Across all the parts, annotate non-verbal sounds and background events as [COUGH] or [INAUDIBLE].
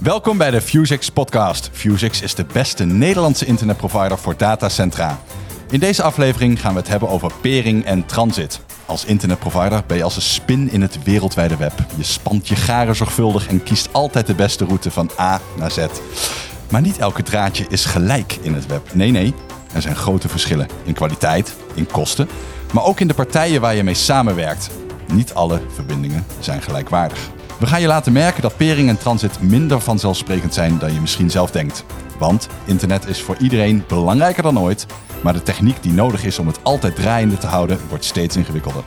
Welkom bij de Fusix podcast. Fusix is de beste Nederlandse internetprovider voor datacentra. In deze aflevering gaan we het hebben over pering en transit. Als internetprovider ben je als een spin in het wereldwijde web. Je spant je garen zorgvuldig en kiest altijd de beste route van A naar Z. Maar niet elke draadje is gelijk in het web. Nee, nee, er zijn grote verschillen in kwaliteit, in kosten, maar ook in de partijen waar je mee samenwerkt. Niet alle verbindingen zijn gelijkwaardig. We gaan je laten merken dat pering en transit minder vanzelfsprekend zijn dan je misschien zelf denkt. Want internet is voor iedereen belangrijker dan ooit, maar de techniek die nodig is om het altijd draaiende te houden wordt steeds ingewikkelder.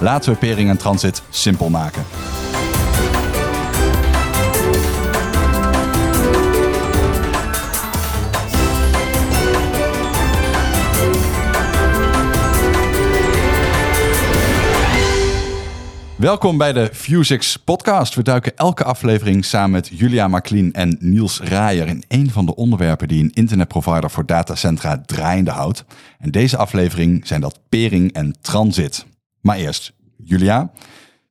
Laten we pering en transit simpel maken. Welkom bij de Fusix podcast. We duiken elke aflevering samen met Julia Maklien en Niels Raaier in een van de onderwerpen die een internetprovider voor datacentra draaiende houdt. En deze aflevering zijn dat pering en transit. Maar eerst, Julia,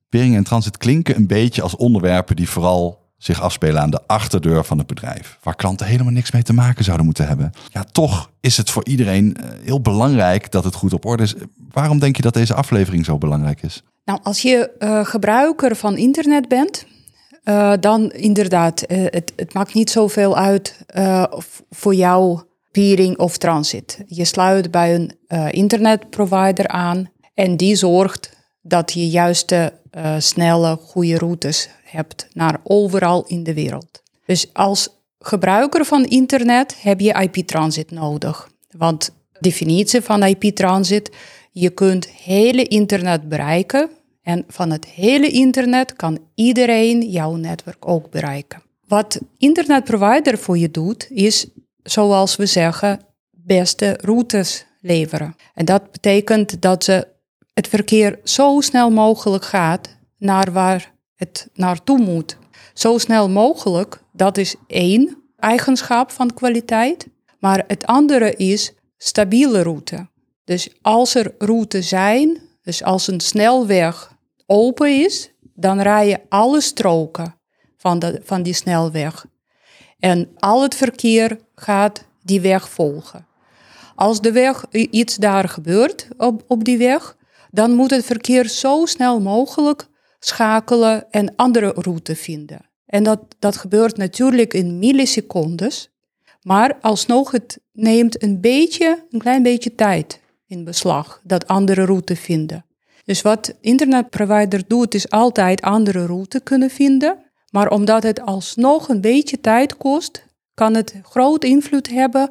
pering en transit klinken een beetje als onderwerpen die vooral zich afspelen aan de achterdeur van het bedrijf, waar klanten helemaal niks mee te maken zouden moeten hebben. Ja, toch is het voor iedereen eh, heel belangrijk dat het goed op orde is. Waarom denk je dat deze aflevering zo belangrijk is? Nou, als je uh, gebruiker van internet bent, uh, dan inderdaad, het, het, maakt niet zoveel uit voor jou peering of transit. Je sluit bij een internetprovider aan en die zorgt dat je juiste, snelle, goede routes hebt naar overal in de wereld. Dus als gebruiker van internet heb je IP-transit nodig. Want de definitie van IP-transit je kunt hele internet bereiken en van het hele internet kan iedereen jouw netwerk ook bereiken. Wat internetprovider voor je doet, is zoals we zeggen, beste routes leveren. En dat betekent dat ze het verkeer zo snel mogelijk gaat naar waar het naartoe moet. Zo snel mogelijk, dat is één eigenschap van kwaliteit. Maar het andere is stabiele route. Dus als er routes zijn, dus als een snelweg open is, dan rij je alle stroken van, de, van die snelweg. En al het verkeer gaat die weg volgen. Als de weg iets daar gebeurt op, op die weg, dan moet het verkeer zo snel mogelijk schakelen en andere route vinden. En dat, dat gebeurt natuurlijk in millisecondes, maar alsnog het neemt een beetje, een klein beetje tijd in beslag, dat andere route vinden. Dus wat internetprovider doet, is altijd andere route kunnen vinden. Maar omdat het alsnog een beetje tijd kost, kan het groot invloed hebben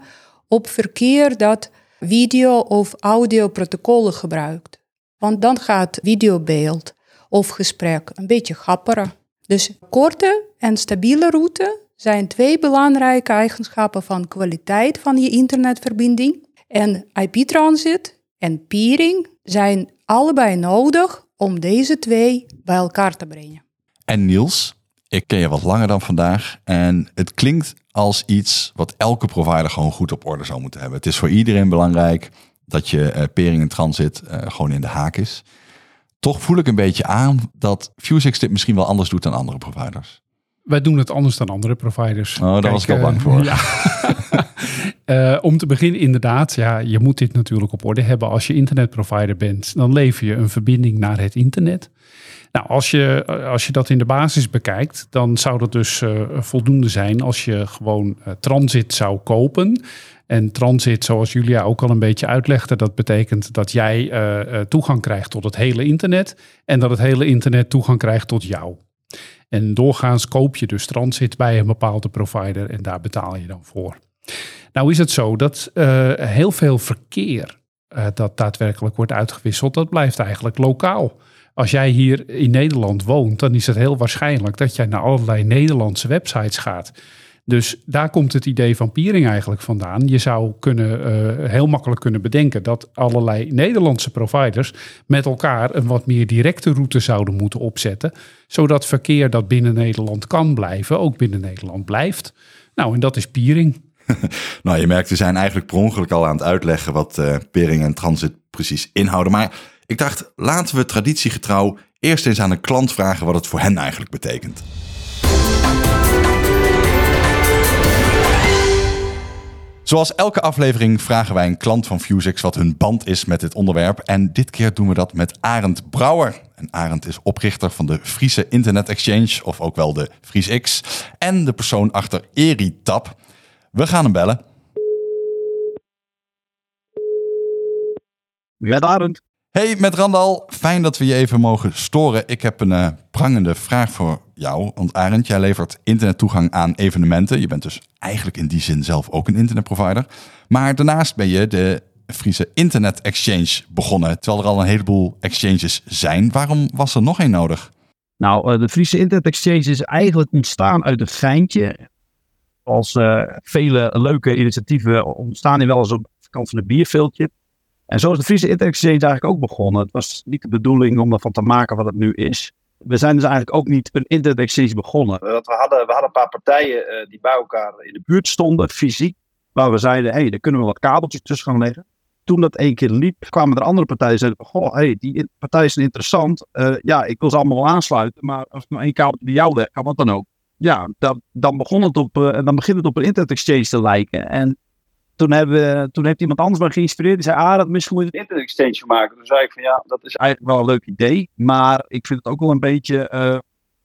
op verkeer dat video- of audioprotocollen gebruikt. Want dan gaat videobeeld of gesprek een beetje gapperen. Dus korte en stabiele route zijn twee belangrijke eigenschappen van kwaliteit van je internetverbinding. En IP-transit en peering zijn allebei nodig om deze twee bij elkaar te brengen. En Niels, ik ken je wat langer dan vandaag en het klinkt als iets wat elke provider gewoon goed op orde zou moeten hebben. Het is voor iedereen belangrijk dat je uh, pering en transit uh, gewoon in de haak is. Toch voel ik een beetje aan dat Fusix dit misschien wel anders doet dan andere providers. Wij doen het anders dan andere providers. Oh, daar Kijk, was ik al bang uh, voor. Ja. uh, [LAUGHS] om te beginnen, inderdaad, ja, je moet dit natuurlijk op orde hebben. Als je internetprovider bent, dan lever je een verbinding naar het internet. Nou, als je, als je dat in de basis bekijkt, dan zou dat dus uh, voldoende zijn als je gewoon transit zou kopen. En transit, zoals Julia ook al een beetje uitlegde, dat betekent dat jij toegang krijgt tot het hele internet en dat het hele internet toegang krijgt tot jou. En doorgaans koop je dus transit bij een bepaalde provider en daar betaal je dan voor. Nou is het zo dat uh, heel veel verkeer dat daadwerkelijk wordt uitgewisseld, dat blijft eigenlijk lokaal. Als jij hier in Nederland woont, dan is het heel waarschijnlijk dat jij naar allerlei Nederlandse websites gaat. Dus daar komt het idee van peering eigenlijk vandaan. Je zou kunnen, uh, heel makkelijk kunnen bedenken dat allerlei Nederlandse providers met elkaar een wat meer directe route zouden moeten opzetten, zodat verkeer dat binnen Nederland kan blijven, ook binnen Nederland blijft. Nou, en dat is peering. [LAUGHS] nou, je merkt, we zijn eigenlijk per ongeluk al aan het uitleggen wat uh, peering en transit precies inhouden. Maar ik dacht, laten we traditiegetrouw eerst eens aan een klant vragen wat het voor hen eigenlijk betekent. Zoals elke aflevering vragen wij een klant van Fusix wat hun band is met dit onderwerp. En dit keer doen we dat met Arend Brouwer. En Arend is oprichter van de Friese Internet Exchange, of ook wel de FriesX. En de persoon achter Eritap. We gaan hem bellen. Met Arend. Hey, met Randal. Fijn dat we je even mogen storen. Ik heb een uh, prangende vraag voor jou. Want Arend, jij levert internettoegang aan evenementen. Je bent dus eigenlijk in die zin zelf ook een internetprovider. Maar daarnaast ben je de Friese Internet Exchange begonnen. Terwijl er al een heleboel exchanges zijn. Waarom was er nog één nodig? Nou, de Friese Internet Exchange is eigenlijk ontstaan uit een geintje. Als uh, vele leuke initiatieven ontstaan die wel eens op de kant van een bierveeltje. En zo is de Friese Internet Exchange eigenlijk ook begonnen. Het was niet de bedoeling om ervan te maken wat het nu is. We zijn dus eigenlijk ook niet een Internet Exchange begonnen. We hadden, we hadden een paar partijen uh, die bij elkaar in de buurt stonden, fysiek. Waar we zeiden, hé, hey, daar kunnen we wat kabeltjes tussen gaan leggen. Toen dat één keer liep, kwamen er andere partijen en zeiden, goh, hey, die partijen zijn interessant. Uh, ja, ik wil ze allemaal wel aansluiten, maar als ik maar één kabeltje bij jou leg, kan wat dan ook. Ja, dan, dan, begon het op, uh, dan begint het op een Internet Exchange te lijken. En toen, toen heeft iemand anders me geïnspireerd. Die zei, ah, dat misschien moet je een internet exchange maken. Toen zei ik van, ja, dat is eigenlijk wel een leuk idee. Maar ik vind het ook wel een beetje uh,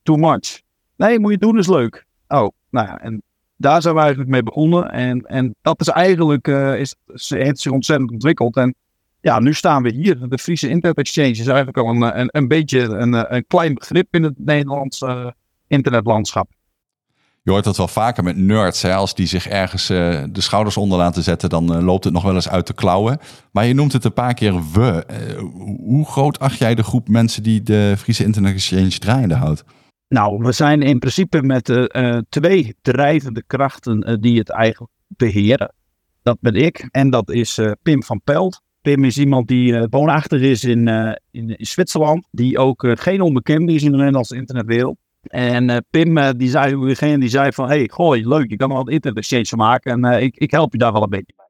too much. Nee, moet je doen, is leuk. Oh, nou ja, en daar zijn we eigenlijk mee begonnen. En, en dat is eigenlijk, uh, is, heeft zich ontzettend ontwikkeld. En ja, nu staan we hier. De Friese Internet Exchange is eigenlijk al een, een, een beetje een, een klein begrip in het Nederlandse uh, internetlandschap. Je hoort dat wel vaker met nerds. Hè? Als die zich ergens uh, de schouders onder laten zetten, dan uh, loopt het nog wel eens uit de klauwen. Maar je noemt het een paar keer we. Uh, hoe groot acht jij de groep mensen die de Friese Internet Exchange draaiende houdt? Nou, we zijn in principe met twee drijvende krachten die het eigenlijk beheren. Dat ben ik en dat is Pim van Pelt. Pim is iemand die woonachtig is in, in, in, Zwitserland. Die ook geen onbekende is in de Nederlandse internetwereld. En uh, Pim, uh, die zei degene die zei van, hey, gooi, leuk, je kan een internet exchange maken en uh, ik, ik help je daar wel een beetje bij.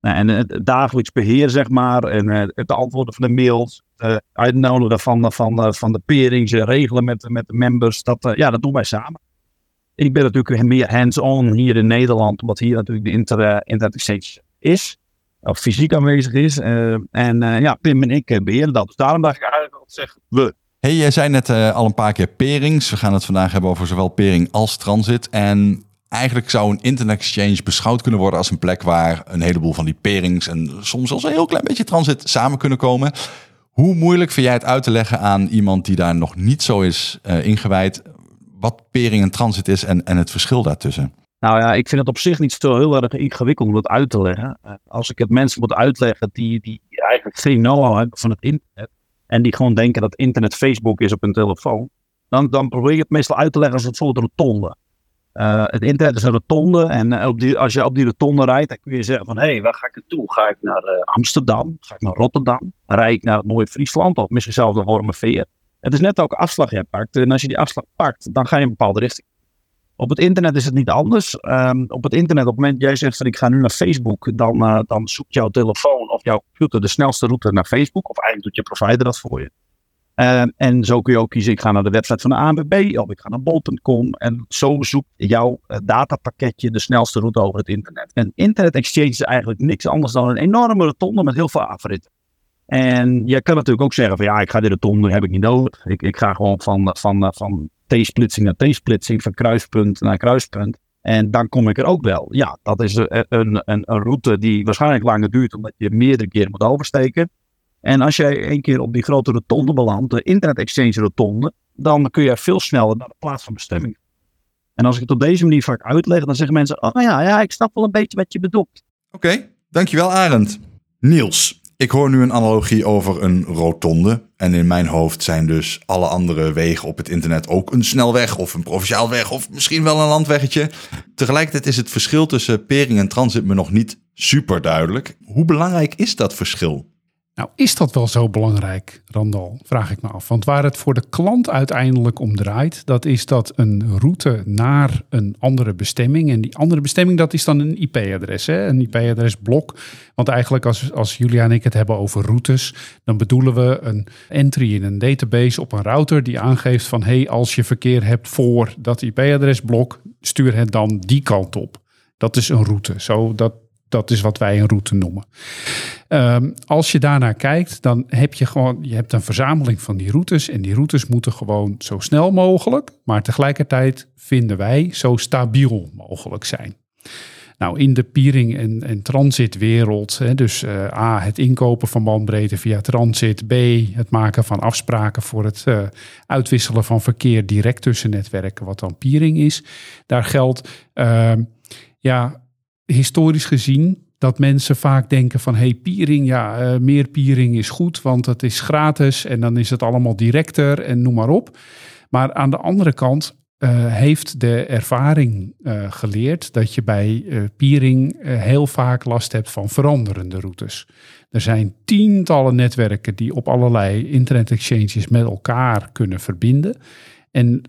Nou, en het dagelijks beheer, zeg maar, en het beantwoorden van de mails, het uitnodigen van, van, van de peerings, regelen met, met de members, dat, ja, dat doen wij samen. Ik ben natuurlijk meer hands-on hier in Nederland, omdat hier natuurlijk de inter, internet exchange is, of fysiek aanwezig is. en ja, Pim en ik beheren dat. Dus daarom dacht ik eigenlijk al zeggen, we. Hey, jij zei net uh, al een paar keer perings. We gaan het vandaag hebben over zowel pering als transit. En eigenlijk zou een internet exchange beschouwd kunnen worden als een plek waar een heleboel van die perings en soms zelfs een heel klein beetje transit samen kunnen komen. Hoe moeilijk vind jij het uit te leggen aan iemand die daar nog niet zo is uh, ingewijd, wat pering en transit is en, en het verschil daartussen? Nou ja, ik vind het op zich niet zo heel erg ingewikkeld om dat uit te leggen. Als ik het mensen moet uitleggen die, die eigenlijk geen know-how hebben van het internet, en die gewoon denken dat internet Facebook is op hun telefoon, dan, dan probeer je het meestal uit te leggen als een soort rotonde. Uh, het internet is een rotonde en uh, op die, als je op die rotonde rijdt, dan kun je zeggen van hé, hey, waar ga ik naartoe? Ga ik naar uh, Amsterdam? Ga ik naar Rotterdam? Rijd ik naar het mooie Friesland of misschien zelfs naar Wormerveer? Het is net welke afslag je pakt en als je die afslag pakt, dan ga je een bepaalde richting. Op het internet is het niet anders. Um, op het internet, op het moment dat jij zegt van ik ga nu naar Facebook, dan, uh, dan zoekt jouw telefoon of jouw computer de snelste route naar Facebook. Of eigenlijk doet je provider dat voor je. Uh, en zo kun je ook kiezen, ik ga naar de website van de ANWB of ik ga naar bol.com. En zo zoekt jouw uh, datapakketje de snelste route over het internet. En Internet Exchange is eigenlijk niks anders dan een enorme rotonde met heel veel afritten. En je kan natuurlijk ook zeggen van ja, ik ga die rotonde, heb ik niet nodig. Ik, ik ga gewoon van, van, van T-splitsing naar T-splitsing, van kruispunt naar kruispunt. En dan kom ik er ook wel. Ja, dat is een, een, een, route die waarschijnlijk langer duurt, omdat je meerdere keren moet oversteken. En als jij één keer op die grote rotonde belandt, de Internet Exchange rotonde, dan kun je veel sneller naar de plaats van bestemming. En als ik het op deze manier vaak uitleg, dan zeggen mensen, oh ja, ja ik snap wel een beetje wat je bedoelt. Oké, dankjewel Arend. Niels, ik hoor nu een analogie over een rotonde. En in mijn hoofd zijn dus alle andere wegen op het internet ook een snelweg of een provinciaal weg of misschien wel een landweggetje. Tegelijkertijd is het verschil tussen pering en transit me nog niet super duidelijk. Hoe belangrijk is dat verschil? Nou, is dat wel zo belangrijk, Randal? Vraag ik me af. Want waar het voor de klant uiteindelijk om draait, dat is dat een route naar een andere bestemming. En die andere bestemming, dat is dan een IP-adres, een IP-adresblok. Want eigenlijk als, als Julia en ik het hebben over routes, dan bedoelen we een entry in een database op een router die aangeeft van hé, hey, als je verkeer hebt voor dat IP-adresblok, stuur het dan die kant op. Dat is een route. Zo, dat, Dat is wat wij een route noemen. Ehm, als je daarnaar kijkt, dan heb je gewoon je hebt een verzameling van die routes. En die routes moeten gewoon zo snel mogelijk, maar tegelijkertijd vinden wij zo stabiel mogelijk zijn. Nou, in de peering- en, en transitwereld, hè, dus uh, A, het inkopen van bandbreedte via transit, B, het maken van afspraken voor het uh, uitwisselen van verkeer direct tussen netwerken, wat dan peering is. Daar geldt, uh, ja, historisch gezien dat mensen vaak denken van hey, peering, ja, uh, meer peering is goed, want het is gratis en dan is het allemaal directer en noem maar op. Maar aan de andere kant uh, heeft de ervaring uh, geleerd dat je bij peering heel vaak last hebt van veranderende routes. Er zijn tientallen netwerken die op allerlei internet exchanges met elkaar kunnen verbinden. En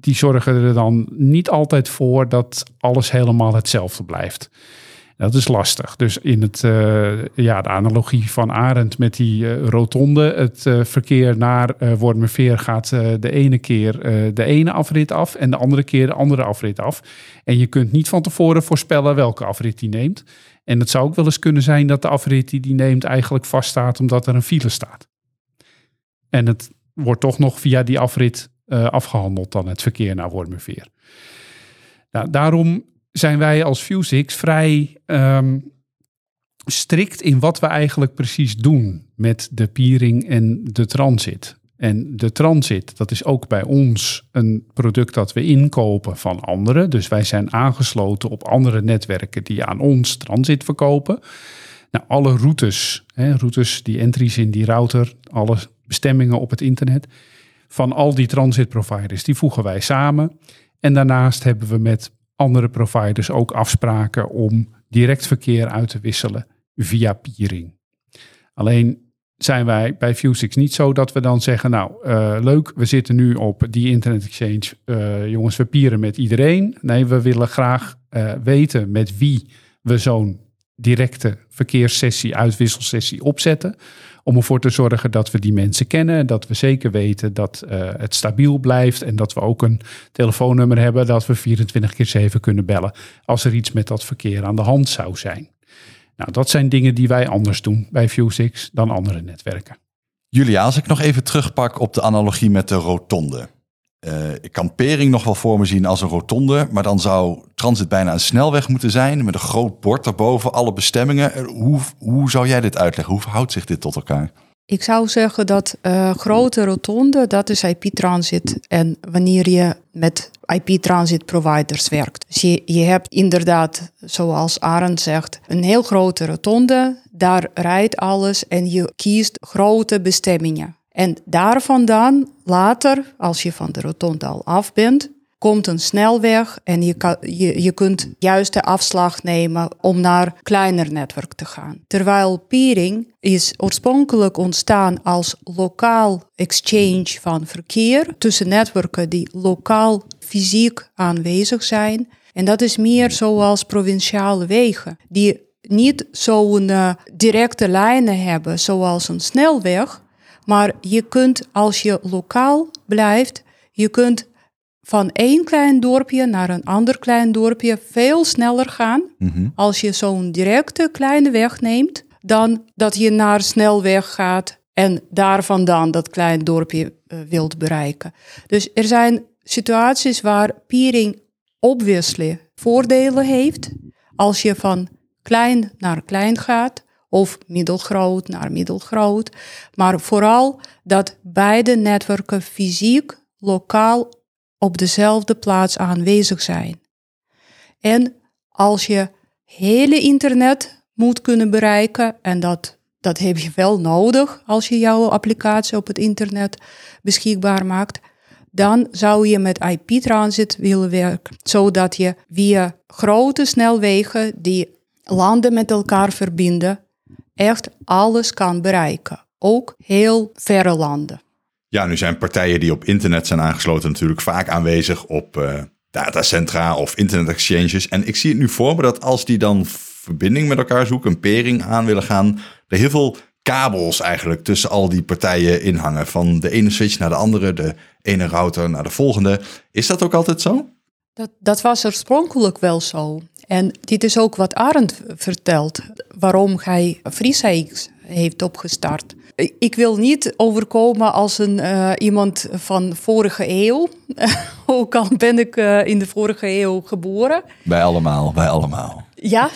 die zorgen er dan niet altijd voor dat alles helemaal hetzelfde blijft. Dat is lastig. Dus in het, uh, ja, de analogie van Arend met die uh, rotonde. Het uh, verkeer naar uh, Wormerveer gaat de ene keer de ene afrit af en de andere keer de andere afrit af. En je kunt niet van tevoren voorspellen welke afrit die neemt. En het zou ook wel eens kunnen zijn dat de afrit die die neemt eigenlijk vaststaat omdat er een file staat. En het wordt toch nog via die afrit afgehandeld dan het verkeer naar Wormerveer. Nou, daarom zijn wij als Fusix vrij um, strikt in wat we eigenlijk precies doen met de peering en de transit. En de transit, dat is ook bij ons een product dat we inkopen van anderen. Dus wij zijn aangesloten op andere netwerken die aan ons transit verkopen. Nou, alle routes, hè, routes, die entries in die router, alle bestemmingen op het internet van al die transit providers, die voegen wij samen. En daarnaast hebben we met andere providers ook afspraken om direct verkeer uit te wisselen via peering. Alleen zijn wij bij Fusix niet zo dat we dan zeggen, nou uh, leuk, we zitten nu op die internet exchange, uh, jongens, we pieren met iedereen. Nee, we willen graag uh, weten met wie we zo'n directe verkeerssessie, uitwisselsessie opzetten. Om ervoor te zorgen dat we die mensen kennen. Dat we zeker weten dat uh, het stabiel blijft. En dat we ook een telefoonnummer hebben dat we 24 keer 7 kunnen bellen. Als er iets met dat verkeer aan de hand zou zijn. Nou, dat zijn dingen die wij anders doen bij Fusix dan andere netwerken. Julia, als ik nog even terugpak op de analogie met de rotonde. Uh, ik kan Pering nog wel voor me zien als een rotonde, maar dan zou transit bijna een snelweg moeten zijn met een groot bord erboven, alle bestemmingen. Hoe, hoe zou jij dit uitleggen? Hoe verhoudt zich dit tot elkaar? Ik zou zeggen dat uh, grote rotonde, dat is IP-transit. En wanneer je met IP-transit providers werkt. Dus je, je hebt inderdaad, zoals Arend zegt, een heel grote rotonde. Daar rijdt alles en je kiest grote bestemmingen. En daar vandaan, later, als je van de rotonde al af bent, komt een snelweg en je, je, je kunt juist de afslag nemen om naar kleiner netwerk te gaan. Terwijl peering is oorspronkelijk ontstaan als lokaal exchange van verkeer tussen netwerken die lokaal fysiek aanwezig zijn. En dat is meer zoals provinciale wegen, die niet zo'n uh, directe lijnen hebben zoals een snelweg, maar je kunt, als je lokaal blijft, je kunt van één klein dorpje naar een ander klein dorpje veel sneller gaan. Mm-hmm. Als je zo'n directe kleine weg neemt, dan dat je naar snelweg gaat en daar vandaan dat klein dorpje uh, wilt bereiken. Dus er zijn situaties waar peering obviously voordelen heeft. Als je van klein naar klein gaat, of middelgroot naar middelgroot. Maar vooral dat beide netwerken fysiek, lokaal op dezelfde plaats aanwezig zijn. En als je hele internet moet kunnen bereiken, en dat, dat heb je wel nodig als je jouw applicatie op het internet beschikbaar maakt, dan zou je met IP-transit willen werken, zodat je via grote snelwegen die landen met elkaar verbinden, echt alles kan bereiken. Ook heel verre landen. Ja, nu zijn partijen die op internet zijn aangesloten natuurlijk vaak aanwezig op uh, datacentra of internet exchanges. En ik zie het nu voor me dat als die dan verbinding met elkaar zoeken, een pering aan willen gaan, er heel veel kabels eigenlijk tussen al die partijen inhangen. Van de ene switch naar de andere, de ene router naar de volgende. Is dat ook altijd zo? Dat, dat was oorspronkelijk wel zo. En dit is ook wat Arend vertelt, waarom hij FreeCX heeft opgestart. Ik wil niet overkomen als een, uh, iemand van vorige eeuw. [LAUGHS] Ook al ben ik uh, in de vorige eeuw geboren. Bij allemaal, bij allemaal. Ja.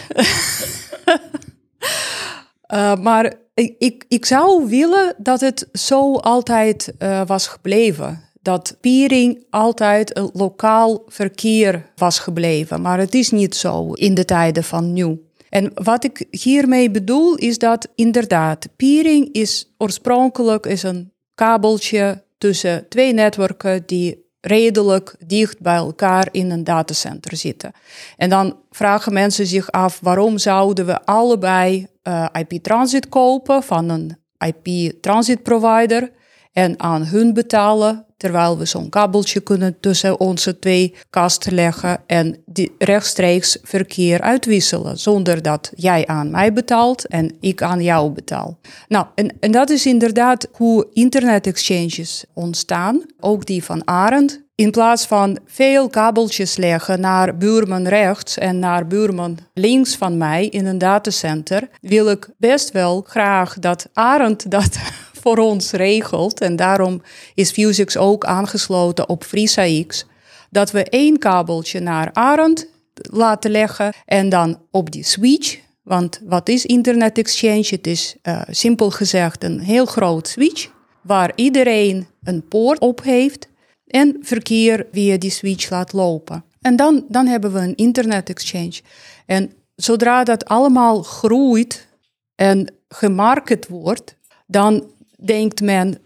uh, [LAUGHS] maar ik, ik, ik, zou willen dat het zo altijd was gebleven. Dat Piering altijd een lokaal verkeer was gebleven. Maar het is niet zo in de tijden van nu. En wat ik hiermee bedoel is dat inderdaad, peering is oorspronkelijk is een kabeltje tussen twee netwerken die redelijk dicht bij elkaar in een datacenter zitten. En dan vragen mensen zich af waarom zouden we allebei uh, IP-transit kopen van een IP-transit provider en aan hun betalen terwijl we zo'n kabeltje kunnen tussen onze twee kasten leggen en die rechtstreeks verkeer uitwisselen, zonder dat jij aan mij betaalt en ik aan jou betaal. Nou, en, en dat is inderdaad hoe internet exchanges ontstaan, ook die van Arend. In plaats van veel kabeltjes leggen naar buurman rechts en naar buurman links van mij in een datacenter, wil ik best wel graag dat Arend dat voor ons regelt. En daarom is Fusix ook aangesloten op FreeSAX. Dat we één kabeltje naar Arend laten leggen en dan op die switch. Want wat is Internet Exchange? Het is uh, simpel gezegd een heel groot switch waar iedereen een poort op heeft en verkeer via die switch laat lopen. En dan, dan hebben we een Internet Exchange. En zodra dat allemaal groeit en gemarket wordt, dan denkt men,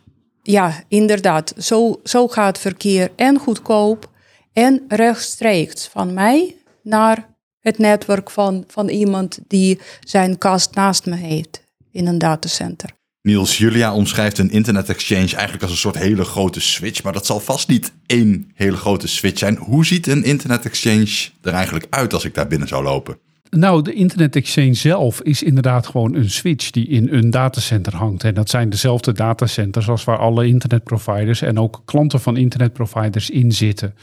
ja, inderdaad, zo, zo gaat verkeer en goedkoop en rechtstreeks van mij naar het netwerk van, van iemand die zijn kast naast me heeft in een datacenter. Niels, Julia omschrijft een internet exchange eigenlijk als een soort hele grote switch, maar dat zal vast niet één hele grote switch zijn. Hoe ziet een internet exchange er eigenlijk uit als ik daar binnen zou lopen? Nou, de Internet Exchange zelf is inderdaad gewoon een switch die in een datacenter hangt. En dat zijn dezelfde datacenters als waar alle internetproviders en ook klanten van internetproviders in zitten.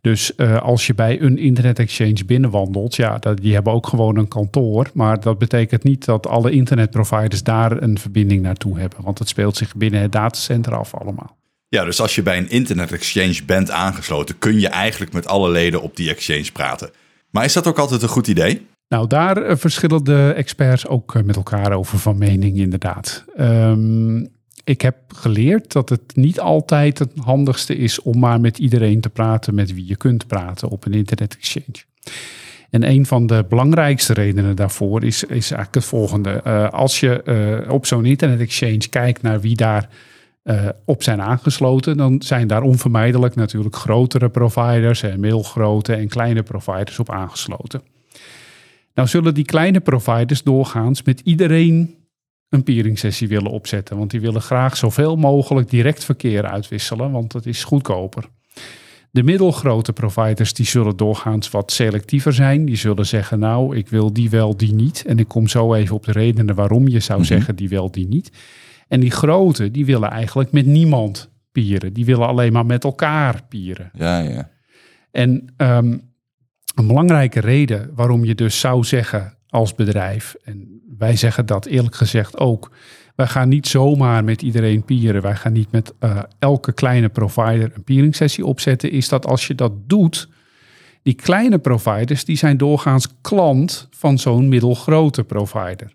Dus uh, als je bij een Internet Exchange binnenwandelt, ja, die hebben ook gewoon een kantoor. Maar dat betekent niet dat alle internetproviders daar een verbinding naartoe hebben. Want het speelt zich binnen het datacenter af allemaal. Ja, dus als je bij een Internet Exchange bent aangesloten, kun je eigenlijk met alle leden op die exchange praten. Maar is dat ook altijd een goed idee? Nou, daar eh, verschillen de experts ook eh, met elkaar over van mening, inderdaad. Um, ik heb geleerd dat het niet altijd het handigste is om maar met iedereen te praten met wie je kunt praten op een internet exchange. En een van de belangrijkste redenen daarvoor is, is eigenlijk het volgende. Uh, als je op zo'n internet exchange kijkt naar wie daar op zijn aangesloten, dan zijn daar onvermijdelijk natuurlijk grotere providers en middelgrote en kleine providers op aangesloten. Nou zullen die kleine providers doorgaans met iedereen een peering sessie willen opzetten. Want die willen graag zoveel mogelijk direct verkeer uitwisselen, want dat is goedkoper. De middelgrote providers die zullen doorgaans wat selectiever zijn. Die zullen zeggen, nou, ik wil die wel, die niet. En ik kom zo even op de redenen waarom je zou mhm. zeggen die wel, die niet. En die grote, die willen eigenlijk met niemand pieren. Die willen alleen maar met elkaar pieren. Ja, ja. En um, een belangrijke reden waarom je dus zou zeggen als bedrijf, en wij zeggen dat eerlijk gezegd ook, wij gaan niet zomaar met iedereen pieren, wij gaan niet met uh, elke kleine provider een peering sessie opzetten, is dat als je dat doet, die kleine providers, die zijn doorgaans klant van zo'n middelgrote provider.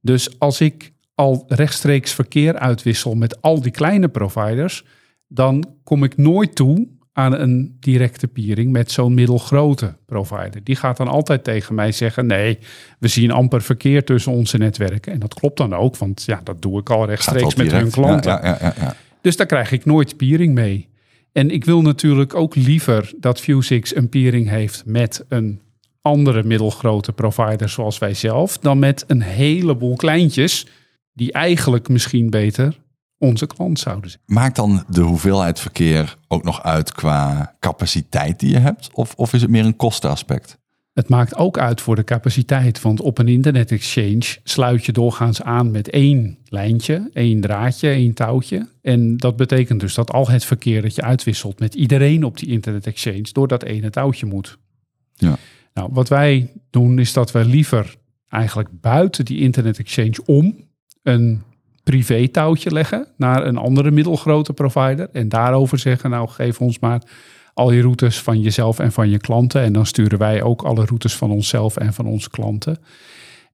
Dus als ik al rechtstreeks verkeer uitwissel met al die kleine providers, dan kom ik nooit toe aan een directe peering met zo'n middelgrote provider. Die gaat dan altijd tegen mij zeggen: nee, we zien amper verkeer tussen onze netwerken. En dat klopt dan ook, want ja, dat doe ik al rechtstreeks met hun klanten. Ja, ja, ja, dus daar krijg ik nooit peering mee. En ik wil natuurlijk ook liever dat Fusix een peering heeft met een andere middelgrote provider zoals wij zelf, dan met een heleboel kleintjes die eigenlijk misschien beter onze klant zouden zijn. Maakt dan de hoeveelheid verkeer ook nog uit qua capaciteit die je hebt? Of, of is het meer een kostenaspect? Het maakt ook uit voor de capaciteit, want op een internet exchange sluit je doorgaans aan met één lijntje, één draadje, één touwtje. En dat betekent dus dat al het verkeer dat je uitwisselt met iedereen op die internet exchange door dat ene touwtje moet. Ja. Nou, wat wij doen, is dat we liever eigenlijk buiten die internet exchange om een privé touwtje leggen naar een andere middelgrote provider. En daarover zeggen, nou geef ons maar al je routes van jezelf en van je klanten. En dan sturen wij ook alle routes van onszelf en van onze klanten.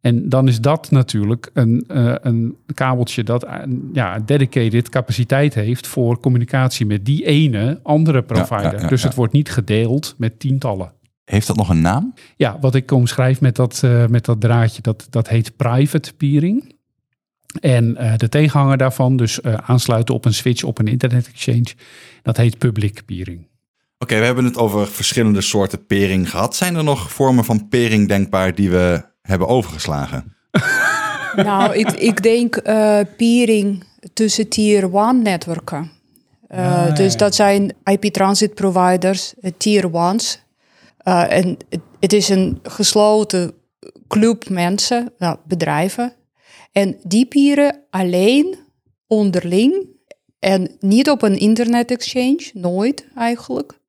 En dan is dat natuurlijk een, uh, een kabeltje dat uh, ja, dedicated capaciteit heeft voor communicatie met die ene andere provider. Ja, ja, ja, dus het wordt niet gedeeld met tientallen. Heeft dat nog een naam? Ja, wat ik omschrijf met dat, uh, met dat draadje, dat, dat heet private peering. En de tegenhanger daarvan, dus aansluiten op een switch op een internet exchange, dat heet public peering. Oké, okay, we hebben het over verschillende soorten pering gehad. Zijn er nog vormen van pering denkbaar die we hebben overgeslagen? [LAUGHS] nou, ik, ik denk uh, peering tussen tier 1 netwerken. Uh, ah, dus dat zijn IP transit providers, uh, tier 1's. en het, het, is een gesloten club mensen, nou, bedrijven. En die pieren alleen onderling en niet op een internet exchange, nooit eigenlijk.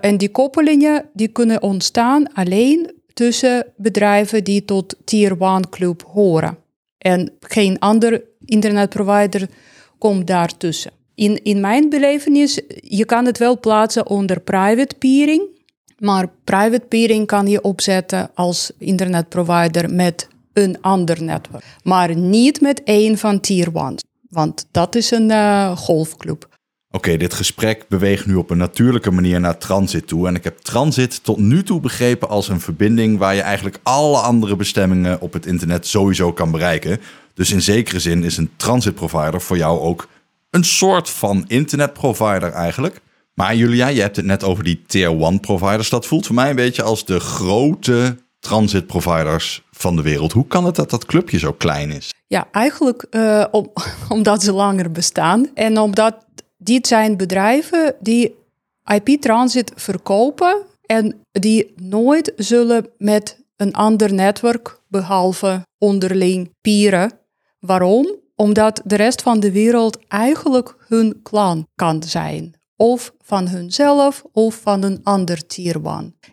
en die koppelingen die kunnen ontstaan alleen tussen bedrijven die tot Tier 1 Club horen. En geen ander internetprovider komt daartussen. In, in mijn belevenis, je kan het wel plaatsen onder private peering, maar private peering kan je opzetten als internetprovider met een ander netwerk, maar niet met één van Tier 1, want dat is een uh, golfclub. Oké, dit gesprek beweegt nu op een natuurlijke manier naar transit toe. En ik heb transit tot nu toe begrepen als een verbinding waar je eigenlijk alle andere bestemmingen op het internet sowieso kan bereiken. Dus in zekere zin is een transit provider voor jou ook een soort van internetprovider eigenlijk. Maar Julia, je hebt het net over die tier 1 providers. Dat voelt voor mij een beetje als de grote transit providers van de wereld. Hoe kan het dat dat clubje zo klein is? Ja, eigenlijk om, [LAUGHS] omdat ze langer bestaan en omdat dit zijn bedrijven die IP-transit verkopen en die nooit zullen met een ander netwerk behalve onderling pieren. Waarom? Omdat de rest van de wereld eigenlijk hun klant kan zijn. Of van hunzelf of van een ander tier.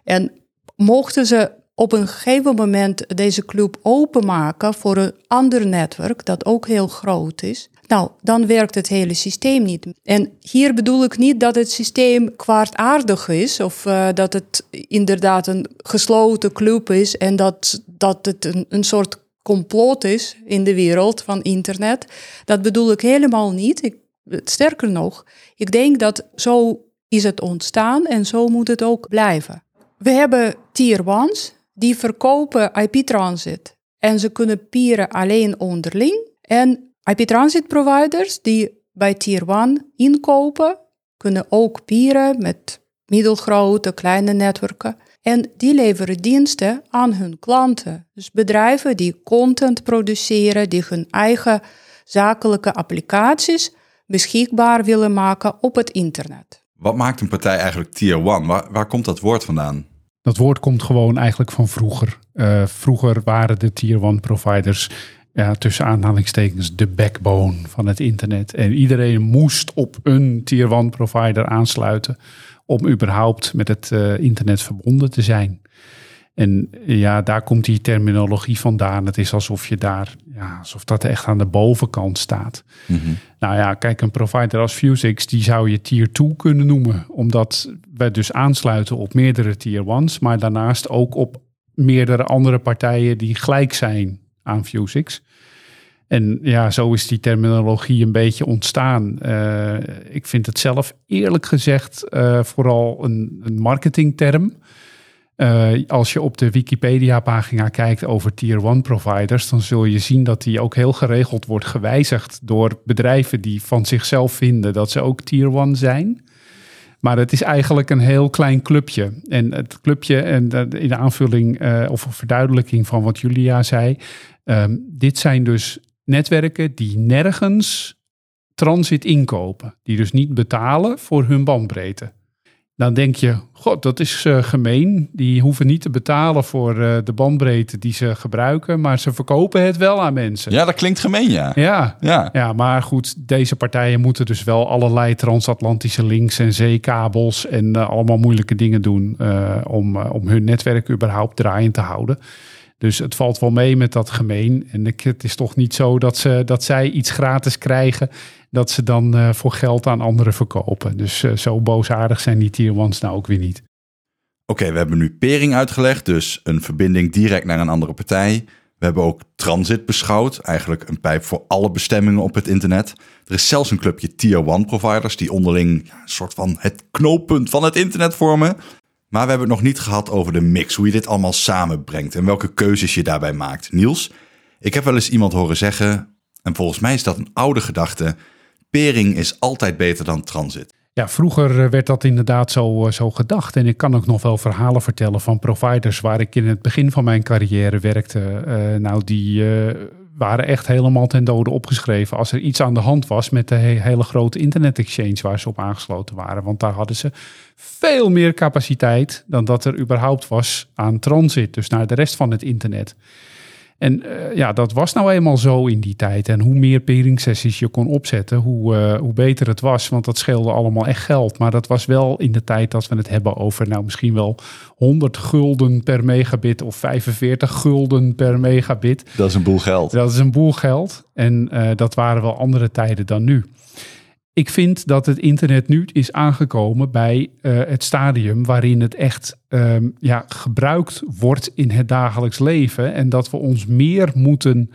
En mochten ze op een gegeven moment deze club openmaken voor een ander netwerk dat ook heel groot is, nou, dan werkt het hele systeem niet. En hier bedoel ik niet dat het systeem kwaadaardig is of uh, dat het inderdaad een gesloten club is en dat, dat het een, een soort complot is in de wereld van internet. Dat bedoel ik helemaal niet. Ik, sterker nog, ik denk dat zo is het ontstaan en zo moet het ook blijven. We hebben tier 1's die verkopen IP-transit en ze kunnen pieren alleen onderling. En IP-transit providers die bij Tier 1 inkopen, kunnen ook pieren met middelgrote, kleine netwerken. En die leveren diensten aan hun klanten. Dus bedrijven die content produceren, die hun eigen zakelijke applicaties beschikbaar willen maken op het internet. Wat maakt een partij eigenlijk Tier 1? Waar, waar komt dat woord vandaan? Dat woord komt gewoon eigenlijk van vroeger. Uh, vroeger waren de Tier 1 providers tussen aanhalingstekens de backbone van het internet. En iedereen moest op een tier 1 provider aansluiten om überhaupt met het uh, internet verbonden te zijn. En ja, daar komt die terminologie vandaan. Het is alsof je daar, ja, alsof dat echt aan de bovenkant staat. Mm -hmm. Nou ja, kijk, een provider als Fusix, die zou je tier 2 kunnen noemen. Omdat wij dus aansluiten op meerdere tier 1's, maar daarnaast ook op meerdere andere partijen die gelijk zijn aan Fusix. En ja, zo is die terminologie een beetje ontstaan. Uh, ik vind het zelf eerlijk gezegd uh, vooral een, een marketingterm. Uh, als je op de Wikipedia-pagina kijkt over Tier 1 providers, dan zul je zien dat die ook heel geregeld wordt gewijzigd door bedrijven die van zichzelf vinden dat ze ook Tier 1 zijn. Maar het is eigenlijk een heel klein clubje. En het clubje, en in de aanvulling uh, of verduidelijking van wat Julia zei, um, dit zijn dus netwerken die nergens transit inkopen. Die dus niet betalen voor hun bandbreedte. Dan denk je, god, dat is uh, gemeen. Die hoeven niet te betalen voor uh, de bandbreedte die ze gebruiken, maar ze verkopen het wel aan mensen. Ja, dat klinkt gemeen, ja. Ja, ja. ja maar goed, deze partijen moeten dus wel allerlei transatlantische links en zeekabels en uh, allemaal moeilijke dingen doen om, om hun netwerk überhaupt draaiend te houden. Dus het valt wel mee met dat gemeen. En het is toch niet zo dat, ze, dat zij iets gratis krijgen, dat ze dan uh, voor geld aan anderen verkopen. Dus uh, zo boosaardig zijn die tier ones nou ook weer niet. Oké, we hebben nu pering uitgelegd, dus een verbinding direct naar een andere partij. We hebben ook transit beschouwd, eigenlijk een pijp voor alle bestemmingen op het internet. Er is zelfs een clubje tier 1 providers die onderling een soort van het knooppunt van het internet vormen. Maar we hebben het nog niet gehad over de mix, hoe je dit allemaal samenbrengt en welke keuzes je daarbij maakt. Niels, ik heb wel eens iemand horen zeggen, en volgens mij is dat een oude gedachte, pering is altijd beter dan transit. Ja, vroeger eh, werd dat inderdaad zo, eh, zo gedacht. En ik kan ook nog wel verhalen vertellen van providers waar ik in het begin van mijn carrière werkte. Uh, nou, die waren echt helemaal ten dode opgeschreven als er iets aan de hand was met de hele grote internet exchange waar ze op aangesloten waren. Want daar hadden ze veel meer capaciteit dan dat er überhaupt was aan transit, dus naar de rest van het internet. En uh, ja, dat was nou eenmaal zo in die tijd. En hoe meer pairing-sessies je kon opzetten, hoe, uh, hoe beter het was. Want dat scheelde allemaal echt geld. Maar dat was wel in de tijd dat we het hebben over nou misschien wel 100 gulden per megabit of 45 gulden per megabit. Dat is een boel geld. Dat is een boel geld. En uh, dat waren wel andere tijden dan nu. Ik vind dat het internet nu is aangekomen bij uh, het stadium waarin het echt um, ja, gebruikt wordt in het dagelijks leven. En dat we ons meer moeten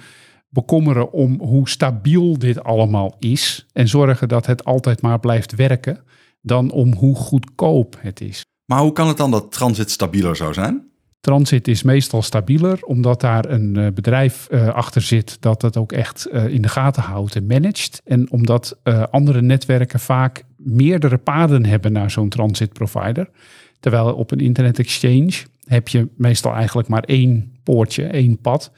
bekommeren om hoe stabiel dit allemaal is. En zorgen dat het altijd maar blijft werken. Dan om hoe goedkoop het is. Maar hoe kan het dan dat transit stabieler zou zijn? Transit is meestal stabieler, omdat daar een uh, bedrijf uh, achter zit dat dat ook echt uh, in de gaten houdt en managt. En omdat andere netwerken vaak meerdere paden hebben naar zo'n transit provider. Terwijl op een internet exchange heb je meestal eigenlijk maar één poortje, één pad.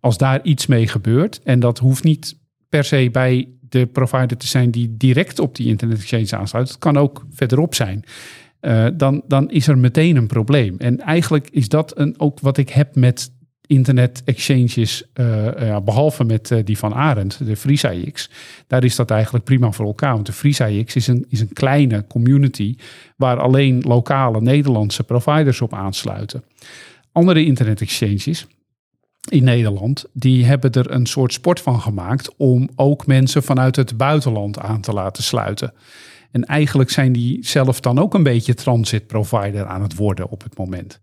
Als daar iets mee gebeurt, en dat hoeft niet per se bij de provider te zijn die direct op die internet exchange aansluit. Het kan ook verderop zijn. Uh, dan, dan is er meteen een probleem. En eigenlijk is dat een, ook wat ik heb met internet exchanges, uh, behalve met die van Arend, de FreeSIX. Daar is dat eigenlijk prima voor elkaar. Want de FreeSIX is een, is een kleine community waar alleen lokale Nederlandse providers op aansluiten. Andere internet exchanges, in Nederland, die hebben er een soort sport van gemaakt om ook mensen vanuit het buitenland aan te laten sluiten. En eigenlijk zijn die zelf dan ook een beetje transit provider aan het worden op het moment.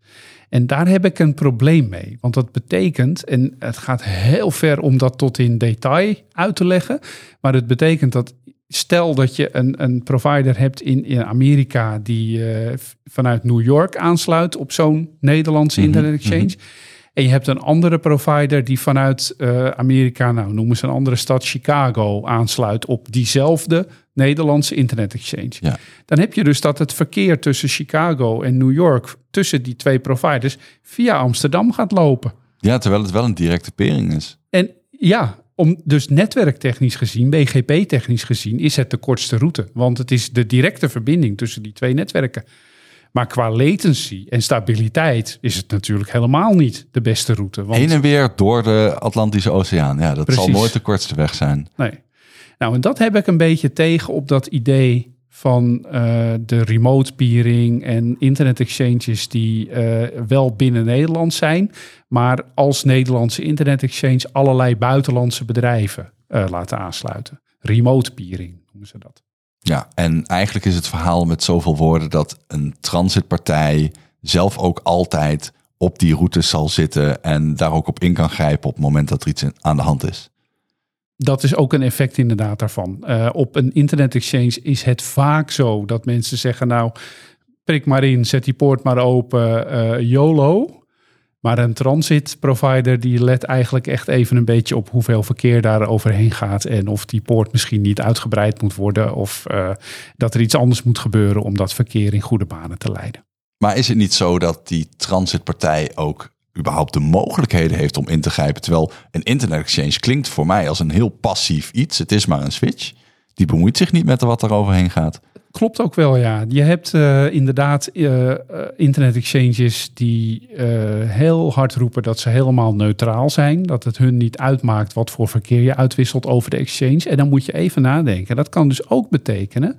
En daar heb ik een probleem mee. Want dat betekent, en het gaat heel ver om dat tot in detail uit te leggen. Maar het betekent dat stel dat je een, een provider hebt in, in Amerika die uh, vanuit New York aansluit op zo'n Nederlandse mm -hmm, internet exchange. Mm -hmm. En je hebt een andere provider die vanuit uh, Amerika, nou noemen ze een andere stad, Chicago, aansluit op diezelfde Nederlandse internet exchange. Ja. Dan heb je dus dat het verkeer tussen Chicago en New York, tussen die twee providers, via Amsterdam gaat lopen. Ja, terwijl het wel een directe pering is. En ja, om, dus netwerktechnisch gezien, BGP-technisch gezien, is het de kortste route. Want het is de directe verbinding tussen die twee netwerken. Maar qua latency en stabiliteit is het natuurlijk helemaal niet de beste route. Want... Heen en weer door de Atlantische Oceaan. Ja, dat Precies. zal nooit de kortste weg zijn. Nee. Nou, en dat heb ik een beetje tegen op dat idee van uh, de remote peering en internet exchanges die uh, wel binnen Nederland zijn, maar als Nederlandse internet exchange allerlei buitenlandse bedrijven uh, laten aansluiten. Remote peering noemen ze dat. Ja, en eigenlijk is het verhaal met zoveel woorden dat een transitpartij zelf ook altijd op die routes zal zitten en daar ook op in kan grijpen op het moment dat er iets aan de hand is. Dat is ook een effect inderdaad daarvan. Uh, op een internet exchange is het vaak zo dat mensen zeggen, nou, prik maar in, zet die poort maar open, uh, YOLO. Maar een transit provider die let eigenlijk echt even een beetje op hoeveel verkeer daar overheen gaat. En of die poort misschien niet uitgebreid moet worden. Of uh, dat er iets anders moet gebeuren om dat verkeer in goede banen te leiden. Maar is het niet zo dat die transitpartij ook überhaupt de mogelijkheden heeft om in te grijpen? Terwijl een internet exchange klinkt voor mij als een heel passief iets. Het is maar een switch. Die bemoeit zich niet met wat er overheen gaat. klopt ook wel, ja. Je hebt uh, inderdaad uh, internet exchanges die heel hard roepen dat ze helemaal neutraal zijn. Dat het hun niet uitmaakt wat voor verkeer je uitwisselt over de exchange. En dan moet je even nadenken. Dat kan dus ook betekenen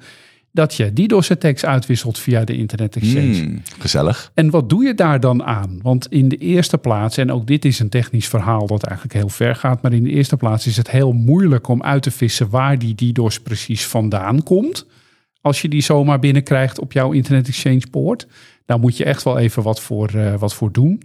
dat je DDoS-attacks uitwisselt via de Internet Exchange. Hmm, gezellig. En wat doe je daar dan aan? Want in de eerste plaats, en ook dit is een technisch verhaal dat eigenlijk heel ver gaat, maar in de eerste plaats is het heel moeilijk om uit te vissen waar die DDoS precies vandaan komt. Als je die zomaar binnenkrijgt op jouw Internet Exchange poort, daar moet je echt wel even wat voor, uh, wat voor doen.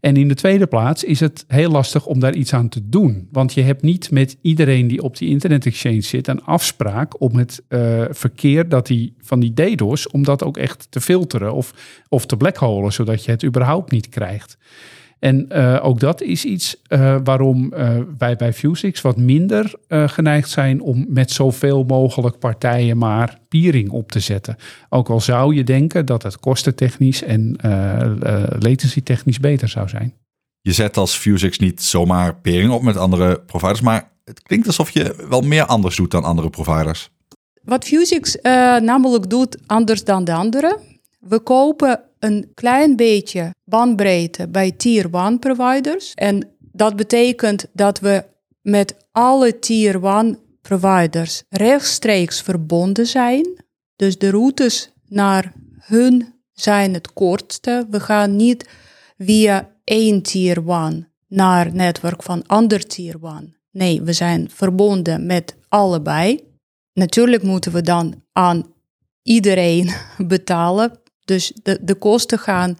En in de tweede plaats is het heel lastig om daar iets aan te doen. Want je hebt niet met iedereen die op die internet exchange zit een afspraak om het uh, verkeer dat die, van die DDoS, om dat ook echt te filteren of, of te blackholen, zodat je het überhaupt niet krijgt. En uh, ook dat is iets uh, waarom uh, wij bij Fusix wat minder geneigd zijn om met zoveel mogelijk partijen maar peering op te zetten. Ook al zou je denken dat het kostentechnisch en latency technisch beter zou zijn. Je zet als Fusix niet zomaar peering op met andere providers, maar het klinkt alsof je wel meer anders doet dan andere providers. Wat Fusix namelijk doet anders dan de anderen. We kopen een klein beetje bandbreedte bij tier 1 providers. En dat betekent dat we met alle tier 1 providers rechtstreeks verbonden zijn. Dus de routes naar hun zijn het kortste. We gaan niet via één tier 1 naar netwerk van ander tier 1. Nee, we zijn verbonden met allebei. Natuurlijk moeten we dan aan iedereen [LAUGHS] betalen dus de, de kosten gaan,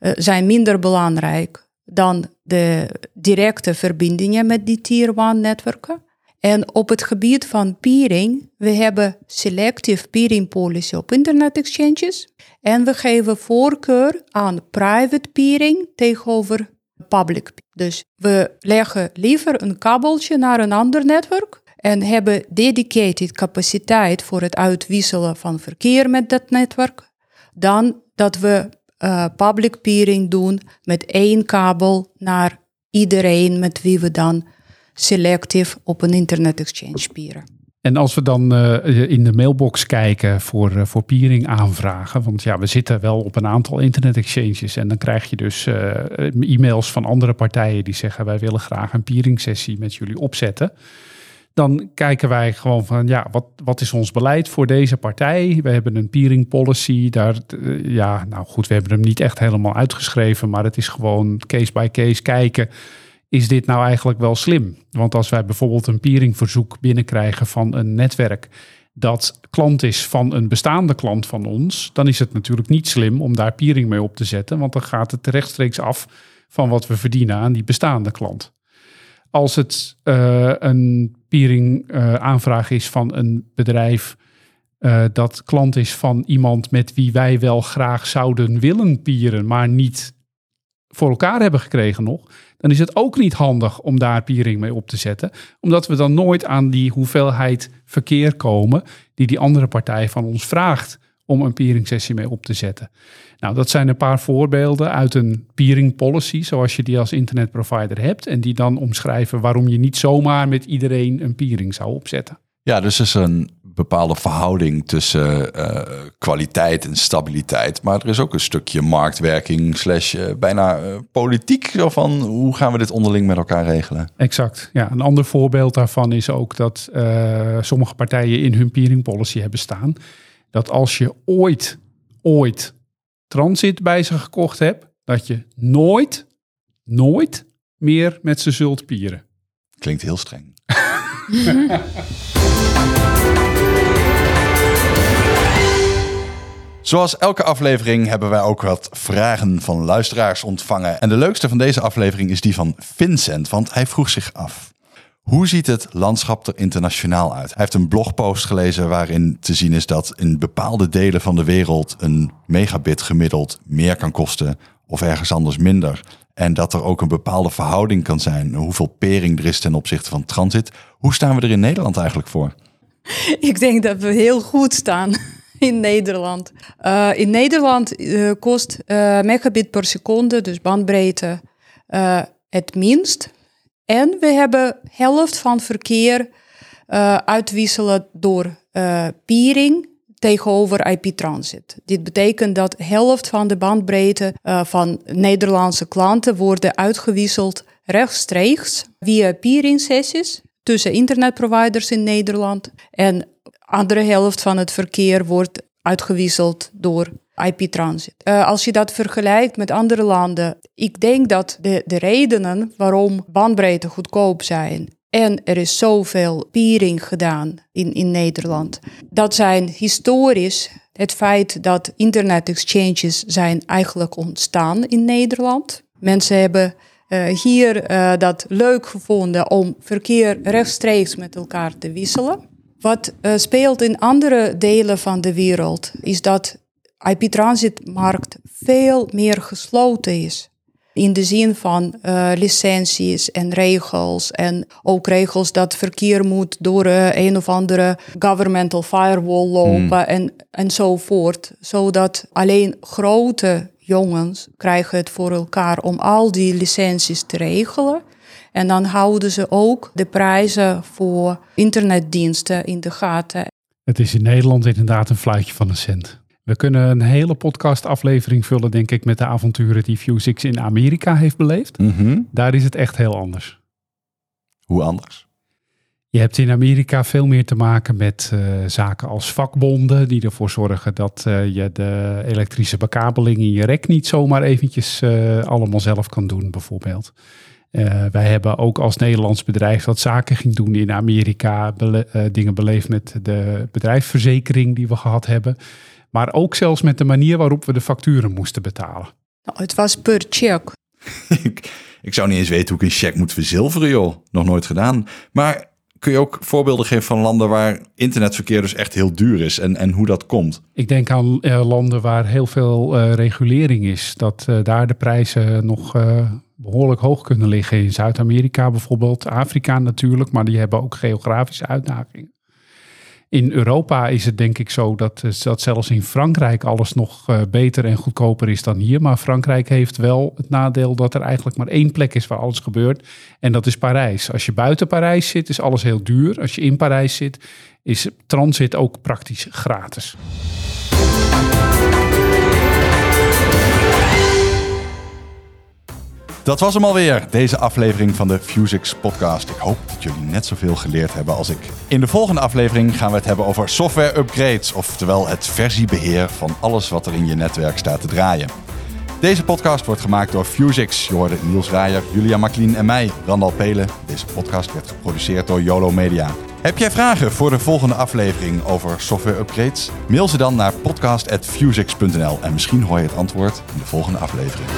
uh, zijn minder belangrijk dan de directe verbindingen met die tier 1 netwerken. En op het gebied van peering, we hebben selective peering policy op internet exchanges. En we geven voorkeur aan private peering tegenover public. Dus we leggen liever een kabeltje naar een ander netwerk en hebben dedicated capaciteit voor het uitwisselen van verkeer met dat netwerk dan dat we uh, public peering doen met één kabel naar iedereen met wie we dan selectief op een internet exchange peeren. En als we dan uh, in de mailbox kijken voor, uh, voor peering aanvragen, want ja, we zitten wel op een aantal internet exchanges en dan krijg je dus e-mails van andere partijen die zeggen wij willen graag een peering sessie met jullie opzetten dan kijken wij gewoon van ja, wat, wat is ons beleid voor deze partij? We hebben een peering policy. Daar, eh, ja, nou goed, we hebben hem niet echt helemaal uitgeschreven, maar het is gewoon case by case kijken. Is dit nou eigenlijk wel slim? Want als wij bijvoorbeeld een peeringverzoek binnenkrijgen van een netwerk dat klant is van een bestaande klant van ons, dan is het natuurlijk niet slim om daar peering mee op te zetten, want dan gaat het rechtstreeks af van wat we verdienen aan die bestaande klant. Als het uh, een peering uh, aanvraag is van een bedrijf uh, dat klant is van iemand met wie wij wel graag zouden willen pieren, maar niet voor elkaar hebben gekregen nog, dan is het ook niet handig om daar peering mee op te zetten, omdat we dan nooit aan die hoeveelheid verkeer komen die die andere partij van ons vraagt om een peering sessie mee op te zetten. Nou, dat zijn een paar voorbeelden uit een peering policy, zoals je die als internetprovider hebt. En die dan omschrijven waarom je niet zomaar met iedereen een peering zou opzetten. Ja, dus er is een bepaalde verhouding tussen uh, kwaliteit en stabiliteit. Maar er is ook een stukje marktwerking slash uh, bijna uh, politiek. Zo van, hoe gaan we dit onderling met elkaar regelen? Exact. Ja, een ander voorbeeld daarvan is ook dat sommige partijen in hun peering policy hebben staan. Dat als je ooit, ooit transit bij ze gekocht hebt, dat je nooit, nooit meer met ze zult pieren. Klinkt heel streng. [LAUGHS] Zoals elke aflevering hebben wij ook wat vragen van luisteraars ontvangen. En de leukste van deze aflevering is die van Vincent, want hij vroeg zich af. Hoe ziet het landschap er internationaal uit? Hij heeft een blogpost gelezen waarin te zien is dat in bepaalde delen van de wereld een megabit gemiddeld meer kan kosten of ergens anders minder. En dat er ook een bepaalde verhouding kan zijn hoeveel pering er is ten opzichte van transit. Hoe staan we er in Nederland eigenlijk voor? [LAUGHS] Ik denk dat we heel goed staan in Nederland. Uh, in Nederland uh, kost uh, megabit per seconde, dus bandbreedte, het minst. En we hebben helft van verkeer uh, uitwisselen door uh, peering tegenover IP-transit. Dit betekent dat helft van de bandbreedte uh, van Nederlandse klanten worden uitgewisseld rechtstreeks via peering sessies tussen internetproviders in Nederland en andere helft van het verkeer wordt uitgewisseld door IP-transit. Uh, als je dat vergelijkt met andere landen, ik denk dat de, de redenen waarom bandbreedte goedkoop zijn en er is zoveel peering gedaan in, in Nederland, dat zijn historisch het feit dat internet exchanges zijn eigenlijk ontstaan in Nederland. Mensen hebben uh, hier uh, dat leuk gevonden om verkeer rechtstreeks met elkaar te wisselen. Wat speelt in andere delen van de wereld is dat IP-transitmarkt veel meer gesloten is. In de zin van uh, licenties en regels. En ook regels dat verkeer moet door uh, een of andere governmental firewall lopen mm. en, enzovoort. Zodat alleen grote jongens krijgen het voor elkaar om al die licenties te regelen. En dan houden ze ook de prijzen voor internetdiensten in de gaten. Het is in Nederland inderdaad een fluitje van een cent. We kunnen een hele podcastaflevering vullen, denk ik, met de avonturen die Fusix in Amerika heeft beleefd. Mhm. Daar is het echt heel anders. Hoe anders? Je hebt in Amerika veel meer te maken met uh, zaken als vakbonden, die ervoor zorgen dat uh, je de elektrische bekabeling in je rek niet zomaar eventjes uh, allemaal zelf kan doen, bijvoorbeeld. wij hebben ook als Nederlands bedrijf dat zaken ging doen in Amerika, bele dingen beleefd met de bedrijfsverzekering die we gehad hebben. Maar ook zelfs met de manier waarop we de facturen moesten betalen. Nou, het was per check. [LAUGHS] ik, ik zou niet eens weten hoe ik een cheque moet verzilveren, joh. Nog nooit gedaan. Maar kun je ook voorbeelden geven van landen waar internetverkeer dus echt heel duur is en, en hoe dat komt? Ik denk aan uh, landen waar heel veel uh, regulering is. Dat uh, daar de prijzen nog behoorlijk hoog kunnen liggen. In Zuid-Amerika bijvoorbeeld, Afrika natuurlijk, maar die hebben ook geografische uitdagingen. In Europa is het denk ik zo dat, dat zelfs in Frankrijk alles nog beter en goedkoper is dan hier. Maar Frankrijk heeft wel het nadeel dat er eigenlijk maar één plek is waar alles gebeurt. En dat is Parijs. Als je buiten Parijs zit, is alles heel duur. Als je in Parijs zit, is transit ook praktisch gratis. Dat was hem alweer, deze aflevering van de Fusix podcast. Ik hoop dat jullie net zoveel geleerd hebben als ik. In de volgende aflevering gaan we het hebben over software upgrades, oftewel het versiebeheer van alles wat er in je netwerk staat te draaien. Deze podcast wordt gemaakt door Fusix. Je hoorde Niels Rijer, Julia Maklien en mij, Randal Pelen. Deze podcast werd geproduceerd door YOLO Media. Heb jij vragen voor de volgende aflevering over software upgrades? Mail ze dan naar podcast.fusix.nl en misschien hoor je het antwoord in de volgende aflevering.